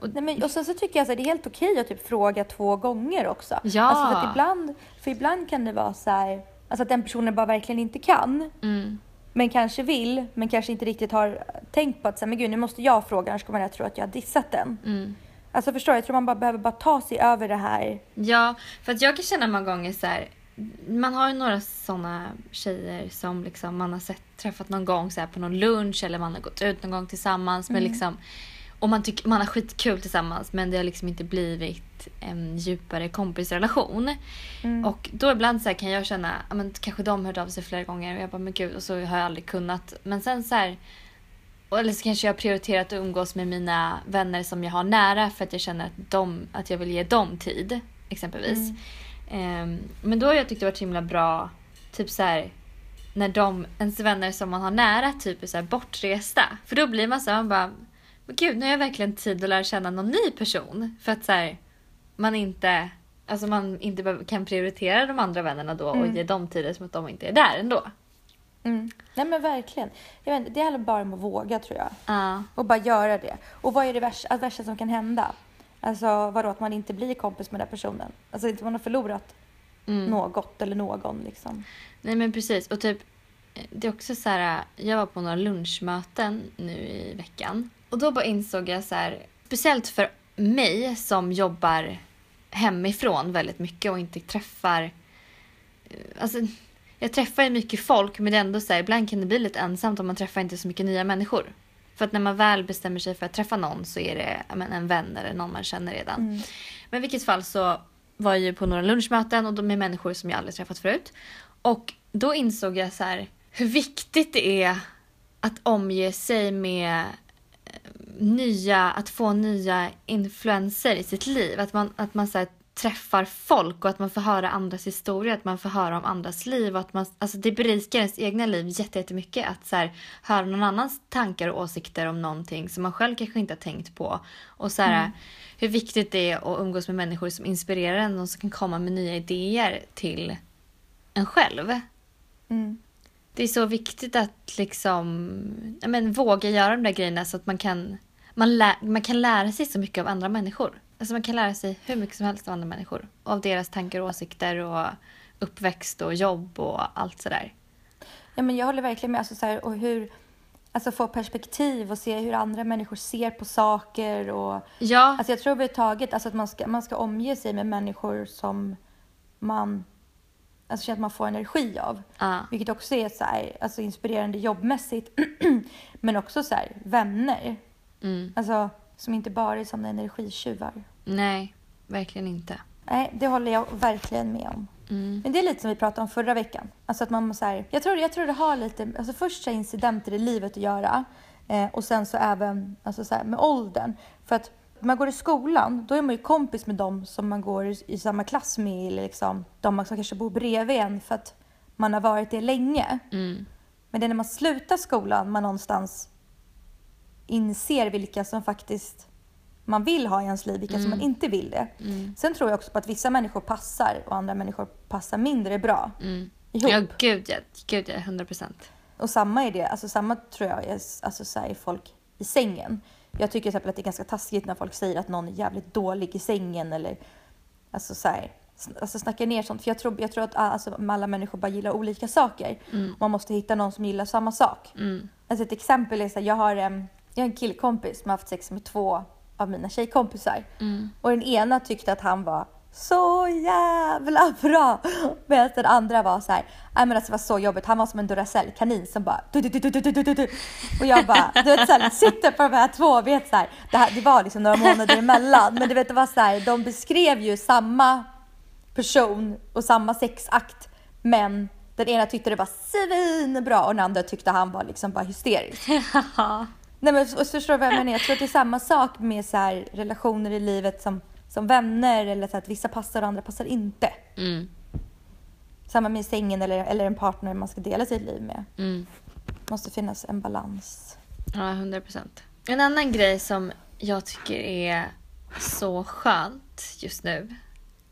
[SPEAKER 1] Nej, men, och sen så tycker jag att det är helt okej att typ fråga två gånger också.
[SPEAKER 2] Ja.
[SPEAKER 1] Alltså för, att ibland, för ibland kan det vara så här, alltså att den personen bara verkligen inte kan.
[SPEAKER 2] mm,
[SPEAKER 1] Men kanske vill, men kanske inte riktigt har tänkt på att så här, men gud, nu måste jag fråga annars kommer jag tro att jag har dissat den.
[SPEAKER 2] mm.
[SPEAKER 1] Alltså förstår du? Jag tror man bara behöver bara ta sig över det här.
[SPEAKER 2] Ja, för att jag kan känna många gånger så här. Man har ju några såna tjejer som liksom man har sett, träffat någon gång så här på någon lunch eller man har gått ut någon gång tillsammans. Men liksom, och man, tycker, man har skitkul tillsammans men det har liksom inte blivit en djupare kompisrelation.
[SPEAKER 1] Mm.
[SPEAKER 2] Och då ibland så kan jag känna, men kanske de hört av sig flera gånger och jag bara men gud och så har jag aldrig kunnat. Men sen så här, eller så kanske jag har prioriterat att umgås med mina vänner som jag har nära för att jag känner att, de, att jag vill ge dem tid. Exempelvis. Ehm, men då har jag tyckt det varit så himla bra, typ så här när de, ens vänner som man har nära typ är så här bortresta. För då blir man så här, man bara, men gud nu har jag verkligen tid att lära känna någon ny person. För att så här, man inte, alltså man inte kan prioritera de andra vännerna då och
[SPEAKER 1] Mm.
[SPEAKER 2] ge dem tid som att de inte är där ändå.
[SPEAKER 1] Nej men verkligen. Jag vet, det handlar bara om att våga tror jag.
[SPEAKER 2] Ja.
[SPEAKER 1] Och bara göra det. Och vad är det värsta, värsta som kan hända? Alltså vadå att man inte blir kompis med den personen? Alltså inte man har förlorat
[SPEAKER 2] Mm.
[SPEAKER 1] något eller någon liksom.
[SPEAKER 2] Nej men precis. Och typ, det är också så här, jag var på några lunchmöten nu i veckan. Och då bara insåg jag så här, speciellt för mig som jobbar hemifrån väldigt mycket och inte träffar, eh, alltså jag träffar ju mycket folk men det är ändå så här, ibland kan det bli lite ensamt om man träffar inte så mycket nya människor. För att när man väl bestämmer sig för att träffa någon så är det men, en vän eller någon man känner redan.
[SPEAKER 1] Mm.
[SPEAKER 2] Men i vilket fall så var jag ju på några lunchmöten och då med människor som jag aldrig träffat förut. Och då insåg jag så här hur viktigt det är att omge sig med eh, nya, att få nya influenser i sitt liv. Att man, att man så här, träffar folk och att man får höra andras historier, att man får höra om andras liv. Och att man, alltså det berikar ens egna liv jätte- jättemycket att så här, höra någon annans tankar och åsikter om någonting som man själv kanske inte har tänkt på. Och så här, hur viktigt det är att umgås med människor som inspirerar en och som kan komma med nya idéer till en själv.
[SPEAKER 1] Mm.
[SPEAKER 2] Det är så viktigt att liksom, men, våga göra de där grejerna så att man kan, man, lä, man kan lära sig så mycket av andra människor. Alltså man kan lära sig hur mycket som helst av andra människor. Av deras tankar och åsikter och uppväxt och jobb och allt sådär.
[SPEAKER 1] Ja, men jag håller verkligen med. Alltså, så här, och hur, alltså, få perspektiv och se hur andra människor ser på saker. Och,
[SPEAKER 2] Ja,
[SPEAKER 1] alltså, jag tror överhuvudtaget alltså, att man ska, man ska omge sig med människor som man alltså, känner att man får energi av.
[SPEAKER 2] ja,
[SPEAKER 1] Vilket också är så här, alltså, inspirerande jobbmässigt. men också så här, vänner.
[SPEAKER 2] mm,
[SPEAKER 1] Alltså, som inte bara är sådana energitjuvar.
[SPEAKER 2] nej, verkligen inte.
[SPEAKER 1] Nej, det håller jag verkligen med om.
[SPEAKER 2] Mm.
[SPEAKER 1] Men det är lite som vi pratade om förra veckan. Alltså att man så här, jag, tror, jag tror det har lite, alltså först så incidenter i livet att göra eh, och sen så även alltså så här, med åldern. För att När man går i skolan, då är man ju kompis med dem som man går i, i samma klass med, eller liksom de som kanske bor bredvid en för att man har varit det länge.
[SPEAKER 2] Mm.
[SPEAKER 1] Men det är när man slutar skolan man någonstans inser vilka som faktiskt man vill ha i ens liv, vilka som man inte vill det. Sen tror jag också på att vissa människor passar och andra människor passar mindre bra
[SPEAKER 2] Mm.
[SPEAKER 1] ihop.
[SPEAKER 2] Ja, gud ja. Gud ja, 100 procent.
[SPEAKER 1] Och samma är det, alltså samma tror jag är alltså, så här, är folk i sängen. Jag tycker till att det är ganska taskigt när folk säger att någon är jävligt dålig i sängen eller alltså så här, alltså snackar ner sånt. För jag tror, jag tror att ah, alltså, alla människor bara gillar olika saker. Man måste hitta någon som gillar samma sak.
[SPEAKER 2] Mm.
[SPEAKER 1] Alltså ett exempel är så här, jag har, jag har en killkompis som har haft sex med två av mina tjejkompisar.
[SPEAKER 2] Mm.
[SPEAKER 1] Och den ena tyckte att han var så jävla bra. Medan den andra var så här, nej men alltså det var så jobbigt. Han var som en Duracell-kanin som bara du, du, du, du, du, du. Och jag bara, du vet såhär, sitter på de här två och vet så här, det, här, det var liksom några månader emellan. Men du vet det var så här, de beskrev ju samma person och samma sexakt. Men den ena tyckte det var svinbra och den andra tyckte han var liksom bara hysterisk. Nej men så- förstår du vad jag menar? Jag tror att det är samma sak med så här, relationer i livet som, som vänner eller så att vissa passar och andra passar inte.
[SPEAKER 2] Mm.
[SPEAKER 1] Samma med sängen eller, eller en partner man ska dela sitt liv med.
[SPEAKER 2] Mm.
[SPEAKER 1] måste finnas en balans.
[SPEAKER 2] Ja, 100 procent. En annan grej som jag tycker är så skönt just nu.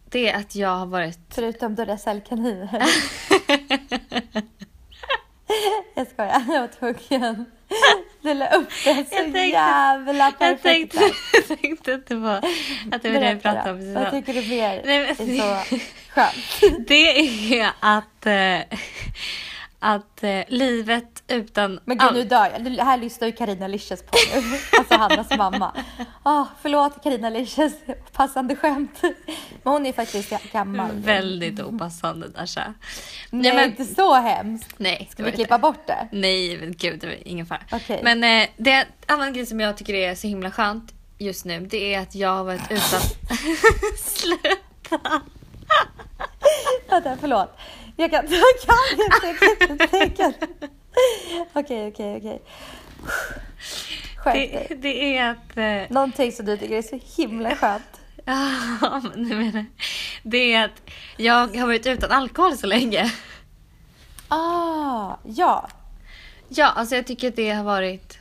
[SPEAKER 2] Det är att jag har varit...
[SPEAKER 1] Förutom Duracell-kaniner. jag skojar, jag var tvungen. Du la upp det så
[SPEAKER 2] Jag tänkte-
[SPEAKER 1] jävla
[SPEAKER 2] Jag
[SPEAKER 1] perfekt.
[SPEAKER 2] tänkte,
[SPEAKER 1] där.
[SPEAKER 2] jag tänkte att det var, att det var det vi pratade om
[SPEAKER 1] Vad tycker du mer
[SPEAKER 2] Nej, men-
[SPEAKER 1] är så skönt?
[SPEAKER 2] Det är att, eh, att eh, livet utan
[SPEAKER 1] Men gud, nu dör jag. Det här lyssnar ju Carina Licious på nu. Alltså Hannas mamma. Oh, förlåt Carina Licious, passande skämt. Men hon är faktiskt gammal.
[SPEAKER 2] Väldigt opassande Dasha.
[SPEAKER 1] Nej,
[SPEAKER 2] men-
[SPEAKER 1] inte så hemskt.
[SPEAKER 2] Nej,
[SPEAKER 1] Ska vi klippa bort det?
[SPEAKER 2] Nej, men gud, det var ingen fara.
[SPEAKER 1] Okej.
[SPEAKER 2] Men eh, det annan grej som jag tycker är så himla skönt just nu, det är att jag har varit utan... Sluta!
[SPEAKER 1] Vänta, förlåt. Jag kan, jag kan inte, jag kan inte tänka. Okej, okej, okej. Skärp dig.
[SPEAKER 2] Det, det är att... Eh,
[SPEAKER 1] Någonting som du tycker är så himla skönt.
[SPEAKER 2] ja, men du menar, det är att jag har varit utan alkohol så länge.
[SPEAKER 1] Ah, ja.
[SPEAKER 2] Ja, alltså jag tycker att det har varit...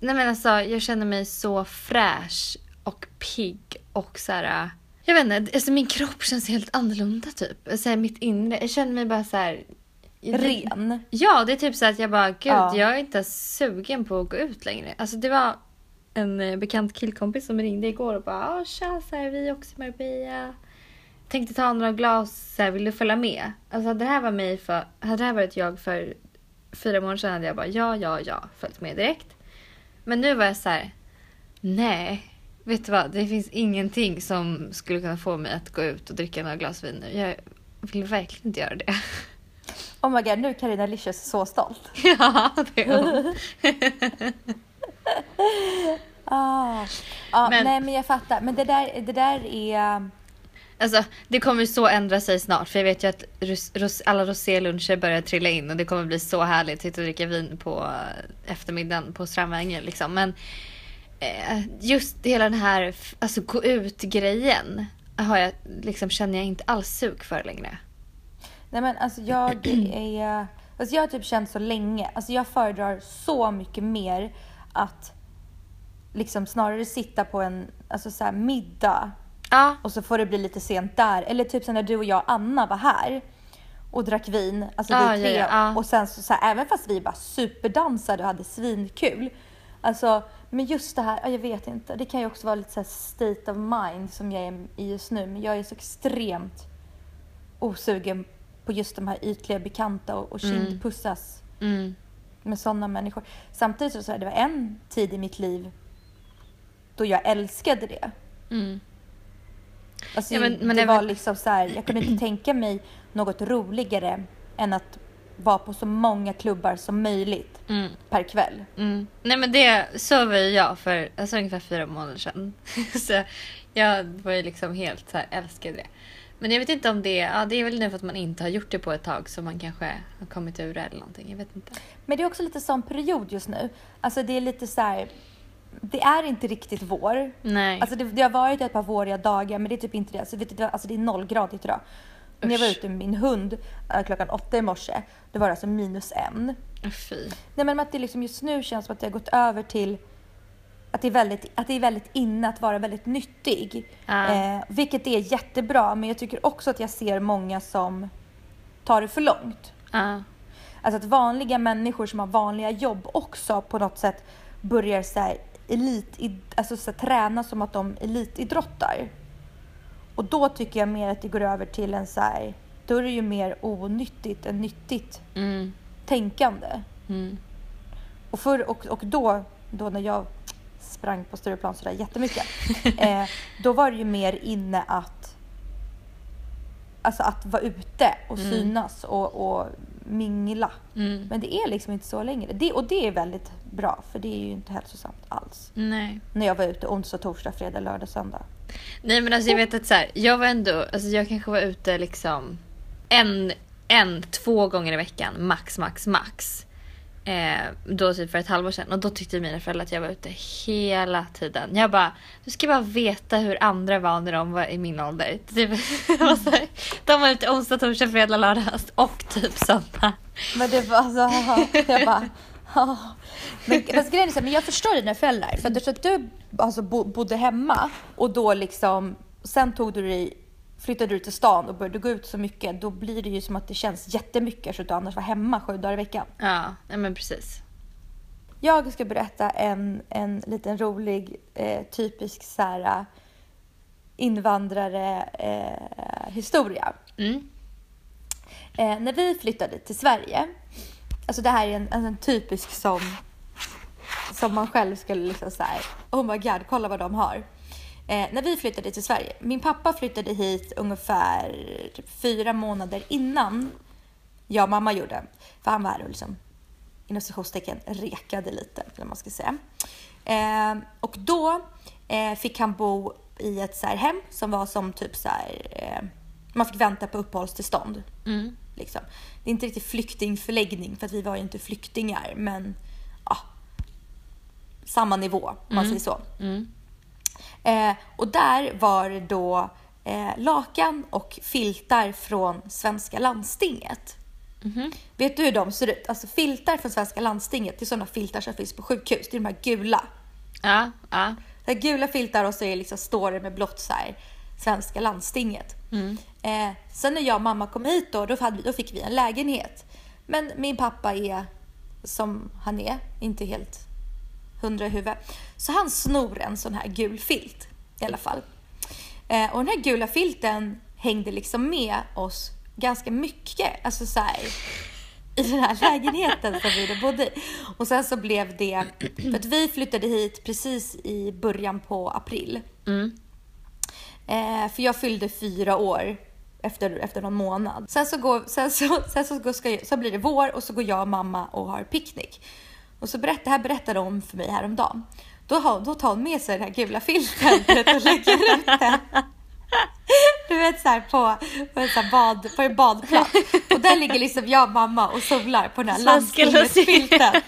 [SPEAKER 2] Nej men alltså, jag känner mig så fräsch och pigg och så här... Jag vet inte, alltså min kropp känns helt annorlunda typ. Så här, mitt inre, jag känner mig bara så här...
[SPEAKER 1] Ren.
[SPEAKER 2] Ja, det är typ så att jag bara, gud,
[SPEAKER 1] Ja.
[SPEAKER 2] jag är inte sugen på att gå ut längre. Alltså det var en eh, bekant killkompis som ringde igår och bara, ah, tja, så här, vi är också i Marbella. Tänkte ta några glas, så här, vill du följa med? Alltså hade det här, var mig för, hade det här varit jag för fyra månader sedan hade jag bara, ja, ja, ja, följt med direkt. Men nu var jag så här, nej. Vet du vad, det finns ingenting som skulle kunna få mig att gå ut och dricka några glas vin nu. Jag vill verkligen inte göra det.
[SPEAKER 1] Oh my god, nu är Carina Licious så stolt.
[SPEAKER 2] Ja, det är hon.
[SPEAKER 1] Ah. Ja,
[SPEAKER 2] Men-
[SPEAKER 1] Nej, men jag fattar. Men det där, det där är...
[SPEAKER 2] Alltså, det kommer så ändra sig snart för jag vet ju att ros, ros, alla rosélunscher börjar trilla in och det kommer bli så härligt att sitta och dricka vin på eh, eftermiddagen på Strandvägen liksom. Men just hela den här alltså gå ut-grejen har jag, liksom, känner jag inte alls sug för längre.
[SPEAKER 1] Nej men alltså jag är... Alltså jag har typ känt så länge. Alltså jag föredrar så mycket mer att liksom snarare sitta på en alltså så middag
[SPEAKER 2] Ja,
[SPEAKER 1] och så får det bli lite sent där. Eller typ som när du och jag Anna var här och drack vin, alltså vi tre.
[SPEAKER 2] ja, ja, ja.
[SPEAKER 1] Och sen så, så här, även fast vi bara superdansade och hade svinkul. Alltså, men just det här, ja, jag vet inte. Det kan ju också vara lite så state of mind som jag är i just nu. Men jag är så extremt osugen på just de här ytliga bekanta och, och kindpussas
[SPEAKER 2] mm,
[SPEAKER 1] med sådana människor. Samtidigt så, så här, det var en tid i mitt liv då jag älskade det.
[SPEAKER 2] mm.
[SPEAKER 1] Alltså,
[SPEAKER 2] Ja, men- men
[SPEAKER 1] det var
[SPEAKER 2] var-
[SPEAKER 1] liksom så här, jag kunde inte tänka mig något roligare än att vara på så många klubbar som möjligt
[SPEAKER 2] Mm.
[SPEAKER 1] per kväll.
[SPEAKER 2] Mm. Nej men det, så var ju jag för alltså, ungefär fyra månader sedan. så jag var ju liksom helt så här, älskade det. Men jag vet inte om det, ja det är väl nu för att man inte har gjort det på ett tag som man kanske har kommit ur det eller någonting. Jag vet inte.
[SPEAKER 1] Men det är också lite sån period just nu. Alltså det är lite så här, det är inte riktigt vår.
[SPEAKER 2] Nej.
[SPEAKER 1] Alltså det, det har varit ett par våriga dagar men det är typ inte det. Alltså, vet du, alltså det är nollgradigt idag. När jag var ute med min hund äh, klockan åtta i morse, då var det alltså minus en.
[SPEAKER 2] Fy.
[SPEAKER 1] Nej men att det liksom just nu känns som att det har gått över till att det är väldigt, att det är väldigt inne att vara väldigt nyttig.
[SPEAKER 2] Ja.
[SPEAKER 1] Eh, vilket är jättebra men jag tycker också att jag ser många som tar det för långt.
[SPEAKER 2] Ja.
[SPEAKER 1] Alltså att vanliga människor som har vanliga jobb också på något sätt börjar så här elit, alltså så här, träna som att de elitidrottar. Och då tycker jag mer att det går över till en så här, då är det ju mer onyttigt än nyttigt
[SPEAKER 2] Mm.
[SPEAKER 1] tänkande.
[SPEAKER 2] Mm.
[SPEAKER 1] Och, för, och, och då, då när jag sprang på Stureplan sådär jättemycket, eh, då var det ju mer inne att, alltså att vara ute och
[SPEAKER 2] Mm.
[SPEAKER 1] synas och, och mingla.
[SPEAKER 2] Mm.
[SPEAKER 1] Men det är liksom inte så längre. Det, och det är väldigt bra för det är ju inte hälsosamt alls.
[SPEAKER 2] Nej.
[SPEAKER 1] När jag var ute onsdag, torsdag, fredag, lördag, söndag.
[SPEAKER 2] Nej men alltså jag vet att så här, jag var ändå, alltså jag kanske var ute liksom en, en, två gånger i veckan, max, max, max. Eh, då typ för ett halvår sedan och då tyckte mina föräldrar att jag var ute hela tiden. Jag bara, du ska bara veta hur andra var när de var i min ålder. Typ, mm. de var ute onsdag, torsdag, fredag, lördag och typ söndag.
[SPEAKER 1] Men det var alltså, jag bara... ja. Men, fast grejen är så men jag förstår dina föräldrar. För att eftersom att du alltså, bo, bodde hemma och då liksom, sen tog du dig, flyttade du till stan och började gå ut så mycket, då blir det ju som att det känns jättemycket så att du annars var hemma sju dagar i veckan.
[SPEAKER 2] Ja, nej men precis.
[SPEAKER 1] Jag ska berätta en, en liten rolig, eh, typisk så här, invandrare eh, historia.
[SPEAKER 2] Mm.
[SPEAKER 1] Eh, när vi flyttade till Sverige, alltså det här är en, en, typisk som, som man själv skulle liksom säga, oh my god, kolla vad de har. Eh, när vi flyttade till Sverige, min pappa flyttade hit ungefär fyra månader innan jag och mamma gjorde. För han var här och liksom, inom citationstecken, rekade lite, eller man ska säga. Eh, och då eh, fick han bo i ett så här hem som var som typ så här, eh, man fick vänta på uppehållstillstånd.
[SPEAKER 2] Mm.
[SPEAKER 1] Liksom. Det är inte riktigt flyktingförläggning för att vi var ju inte flyktingar men ja, samma nivå om man säger så.
[SPEAKER 2] Mm.
[SPEAKER 1] Eh, och där var det då eh, lakan och filtar från svenska landstinget.
[SPEAKER 2] Mhm.
[SPEAKER 1] Vet du hur de ser ut? Alltså filtar från svenska landstinget, det är sådana filtar som finns på sjukhus. Det är de här gula.
[SPEAKER 2] Ja, ja.
[SPEAKER 1] Det är gula filtar och så är liksom, står det med blått så här, svenska landstinget.
[SPEAKER 2] Mm.
[SPEAKER 1] Eh, sen när jag och mamma kom hit då, då, hade då fick vi en lägenhet. Men min pappa är som han är, inte helt hundra i huvudet. Så han snor en sån här gul filt i alla fall. Eh, och den här gula filten hängde liksom med oss ganska mycket. Alltså så här, i den här lägenheten som vi bodde i. Och sen så blev det, för att vi flyttade hit precis i början på april.
[SPEAKER 2] Mm.
[SPEAKER 1] Eh, för jag fyllde fyra år efter, efter någon månad. Sen så, går, sen så, sen så, ska, så blir det vår och så går jag och mamma och har picknick. Och så berätt, det här berättade hon för mig häromdagen. Då, har, då tar hon med sig den här gula filten och lägger ut den. Du vet såhär på, på, en, så bad, på en badplats. Och där ligger liksom jag och mamma och solar på den här
[SPEAKER 2] Svenska
[SPEAKER 1] landstingets-filten.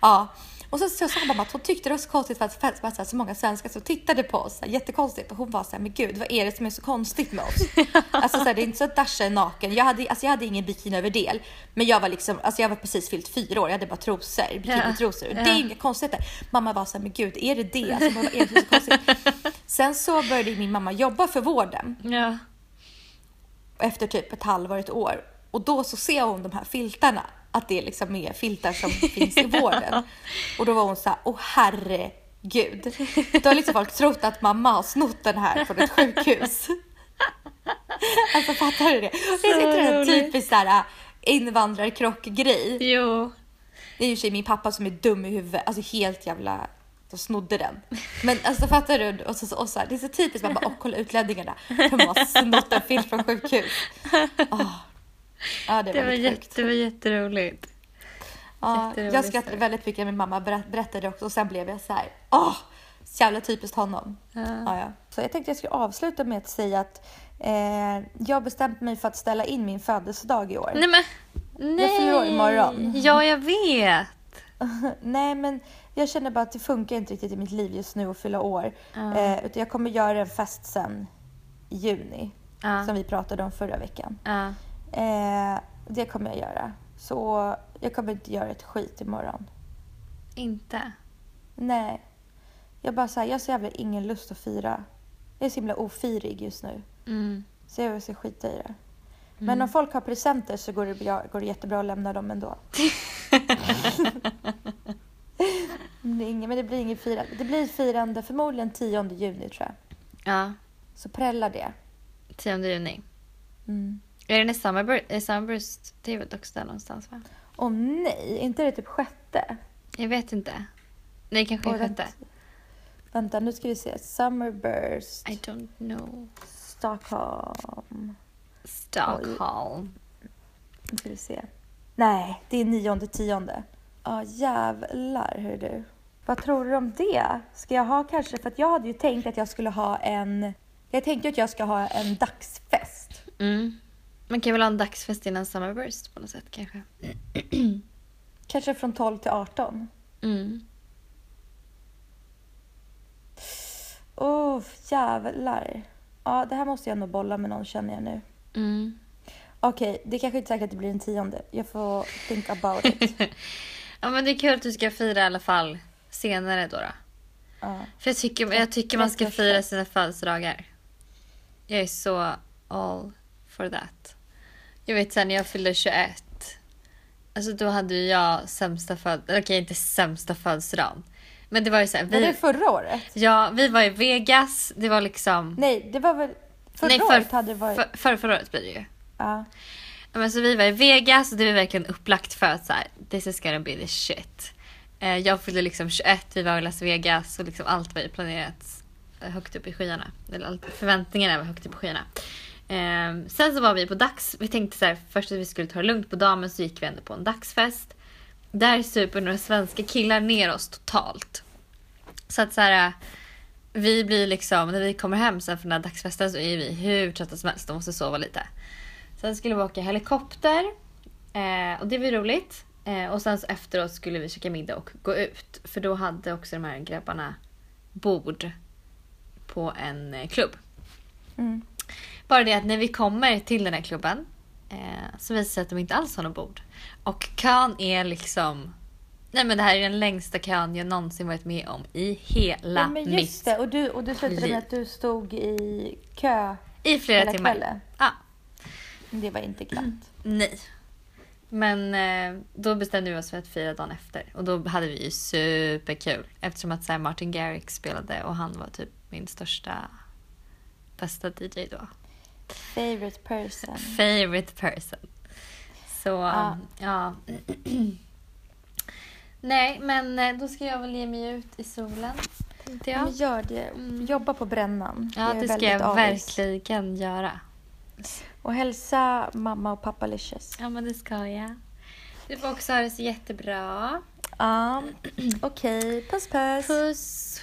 [SPEAKER 1] Ja. Och så, så sa mamma att hon tyckte det var så konstigt för att det fanns så, här, så många svenskar som tittade på oss. Så här, jättekonstigt. Och hon var så här, men gud vad är det som är så konstigt med oss? alltså så här, det är inte så att Dasha är naken. Jag hade, alltså, jag hade ingen bikiniöverdel. Men jag var liksom, alltså jag var precis fyllt fyra år. Jag hade bara trosor, bikinitrosor.
[SPEAKER 2] Ja.
[SPEAKER 1] Det är inga konstigheter. Mamma var så här, men gud är det det? Alltså, vad är det så konstigt? Sen så började min mamma jobba för vården
[SPEAKER 2] Ja.
[SPEAKER 1] efter typ ett halvår, ett år. Och då så ser hon de här filtarna, att det liksom är filtar som finns i vården. Och då var hon så här, åh herregud. Då har liksom folk trott att mamma har snott den här från ett sjukhus. Alltså fattar du det? Det är en typisk så här invandrarkrock-grej.
[SPEAKER 2] Jo.
[SPEAKER 1] Det är ju sig min pappa som är dum i huvudet, alltså helt jävla de snodde den. Men alltså fattar du? Och så, och så här, det är så typiskt, man bara, åh kolla utlänningarna. De har snott en film från sjukhus. Åh. Ja, det var,
[SPEAKER 2] Det var, jätte, det var jätteroligt.
[SPEAKER 1] Ja,
[SPEAKER 2] jätterolig
[SPEAKER 1] jag skrattade väldigt mycket när min mamma berätt, berättade också och sen blev jag så här, åh, så jävla typiskt honom.
[SPEAKER 2] Ja.
[SPEAKER 1] Ja, ja. Så jag tänkte jag skulle avsluta med att säga att eh, jag bestämt mig för att ställa in min födelsedag i år.
[SPEAKER 2] Nej men. Nej.
[SPEAKER 1] fyller år imorgon.
[SPEAKER 2] Ja, jag vet.
[SPEAKER 1] Nej, men jag känner bara att det funkar inte riktigt i mitt liv just nu att fylla år.
[SPEAKER 2] Ja.
[SPEAKER 1] Eh, utan jag kommer göra en fest sen i juni,
[SPEAKER 2] Ja.
[SPEAKER 1] som vi pratade om förra veckan. Eh, det kommer jag göra. Så jag kommer inte göra ett skit imorgon.
[SPEAKER 2] Inte?
[SPEAKER 1] Nej. Jag bara så här, jag har så jävla ingen lust att fira. Jag är så himla ofirig just nu.
[SPEAKER 2] Mm.
[SPEAKER 1] Så jag ska skita i det. Men om folk har presenter så går det, bra, går det jättebra att lämna dem ändå. Det, inget, men det blir inget firande. Det blir firande förmodligen 10 juni tror jag.
[SPEAKER 2] Ja.
[SPEAKER 1] Så prälla det.
[SPEAKER 2] 10 juni.
[SPEAKER 1] Mm.
[SPEAKER 2] Är det när Summerburst, är Summerburst-tv också där någonstans va?
[SPEAKER 1] Åh nej, inte det typ sjätte?
[SPEAKER 2] Jag vet inte. Nej, kanske är sjätte.
[SPEAKER 1] vänta. Vänta, nu ska vi se. Summerburst,
[SPEAKER 2] I don't know.
[SPEAKER 1] Stockholm.
[SPEAKER 2] Stockholm.
[SPEAKER 1] Nu ska vi se. Nej, det är nionde, tionde. Ja, jävlar hör du. Vad tror du om det? Ska jag ha kanske, för jag hade ju tänkt att jag skulle ha en... Jag tänkte att jag ska ha en dagsfest.
[SPEAKER 2] Mm. Man kan väl ha en dagsfest innan Summerburst på något sätt kanske.
[SPEAKER 1] Kanske från 12 till 18.
[SPEAKER 2] Mm.
[SPEAKER 1] Åh, jävlar. Ja, det här måste jag nog bolla med någon känner jag nu.
[SPEAKER 2] Mm.
[SPEAKER 1] Okej, det kanske inte är säkert att det blir en tionde. Jag får think about it.
[SPEAKER 2] Ja men det är kul att du ska fira i alla fall senare då. då.
[SPEAKER 1] Ja.
[SPEAKER 2] För jag tycker, jag tycker man ska
[SPEAKER 1] 31.
[SPEAKER 2] fira sina födelsedagar. Jag är så all for that. Jag vet sen när jag fyllde 21. Alltså då hade ju jag sämsta födelsedagen. Okej inte sämsta födelsedagen. Men det var ju såhär.
[SPEAKER 1] Var det
[SPEAKER 2] Vi,
[SPEAKER 1] förra året?
[SPEAKER 2] ja, vi var i Vegas. Det var liksom.
[SPEAKER 1] Nej, det var väl... Förra
[SPEAKER 2] Nej,
[SPEAKER 1] året hade det varit...
[SPEAKER 2] för, för, förra året blir det ju.
[SPEAKER 1] Ja.
[SPEAKER 2] Men så vi var i Vegas och det var verkligen upplagt för att så här, this is gonna be the shit. Eh, jag fyllde liksom 21, vi var i Las Vegas och liksom allt var ju planerat eh, högt upp i skyarna. Eller förväntningarna var högt upp i skyarna. Eh, sen så var vi på dags, vi tänkte så här, först att vi skulle ta det lugnt på dagen men så gick vi ändå på en dagsfest. Där super några svenska killar ner oss totalt. Så att så här, vi blir liksom, när vi kommer hem sen från den här dagsfesten så är vi hur trötta som helst och måste sova lite. Sen skulle vi åka helikopter. Eh, och det var ju roligt. Eh, och sen så efteråt skulle vi käka middag och gå ut. För då hade också de här grabbarna bord på en eh, klubb.
[SPEAKER 1] Mm.
[SPEAKER 2] Bara det att när vi kommer till den här klubben eh, så visar det sig att de inte alls har något bord. Och kön är liksom... Nej men det här är den längsta kön jag någonsin varit med om i hela
[SPEAKER 1] Ja, men just
[SPEAKER 2] mitt...
[SPEAKER 1] det. Och du, och du slutade med att du stod i kö
[SPEAKER 2] I flera
[SPEAKER 1] hela
[SPEAKER 2] timmar.
[SPEAKER 1] kvällen.
[SPEAKER 2] Ja.
[SPEAKER 1] Det var inte glatt.
[SPEAKER 2] Nej. Men eh, då bestämde vi oss för att fira dagen efter. Och då hade vi ju superkul. Eftersom att så Martin Garrix spelade och han var typ min största, bästa DJ då.
[SPEAKER 1] Favorite person.
[SPEAKER 2] Favorite person. Så
[SPEAKER 1] Ja.
[SPEAKER 2] ja. Nej men eh, då ska jag väl ge mig ut i solen. Tänkte jag.
[SPEAKER 1] Men gör det. Jobba på brännan.
[SPEAKER 2] Ja
[SPEAKER 1] är
[SPEAKER 2] det ska jag
[SPEAKER 1] avis.
[SPEAKER 2] verkligen göra.
[SPEAKER 1] Och hälsa mamma och pappa Licious.
[SPEAKER 2] Ja men det ska jag. Du får också ha det så jättebra.
[SPEAKER 1] Ja, okej. Puss puss.
[SPEAKER 2] Puss!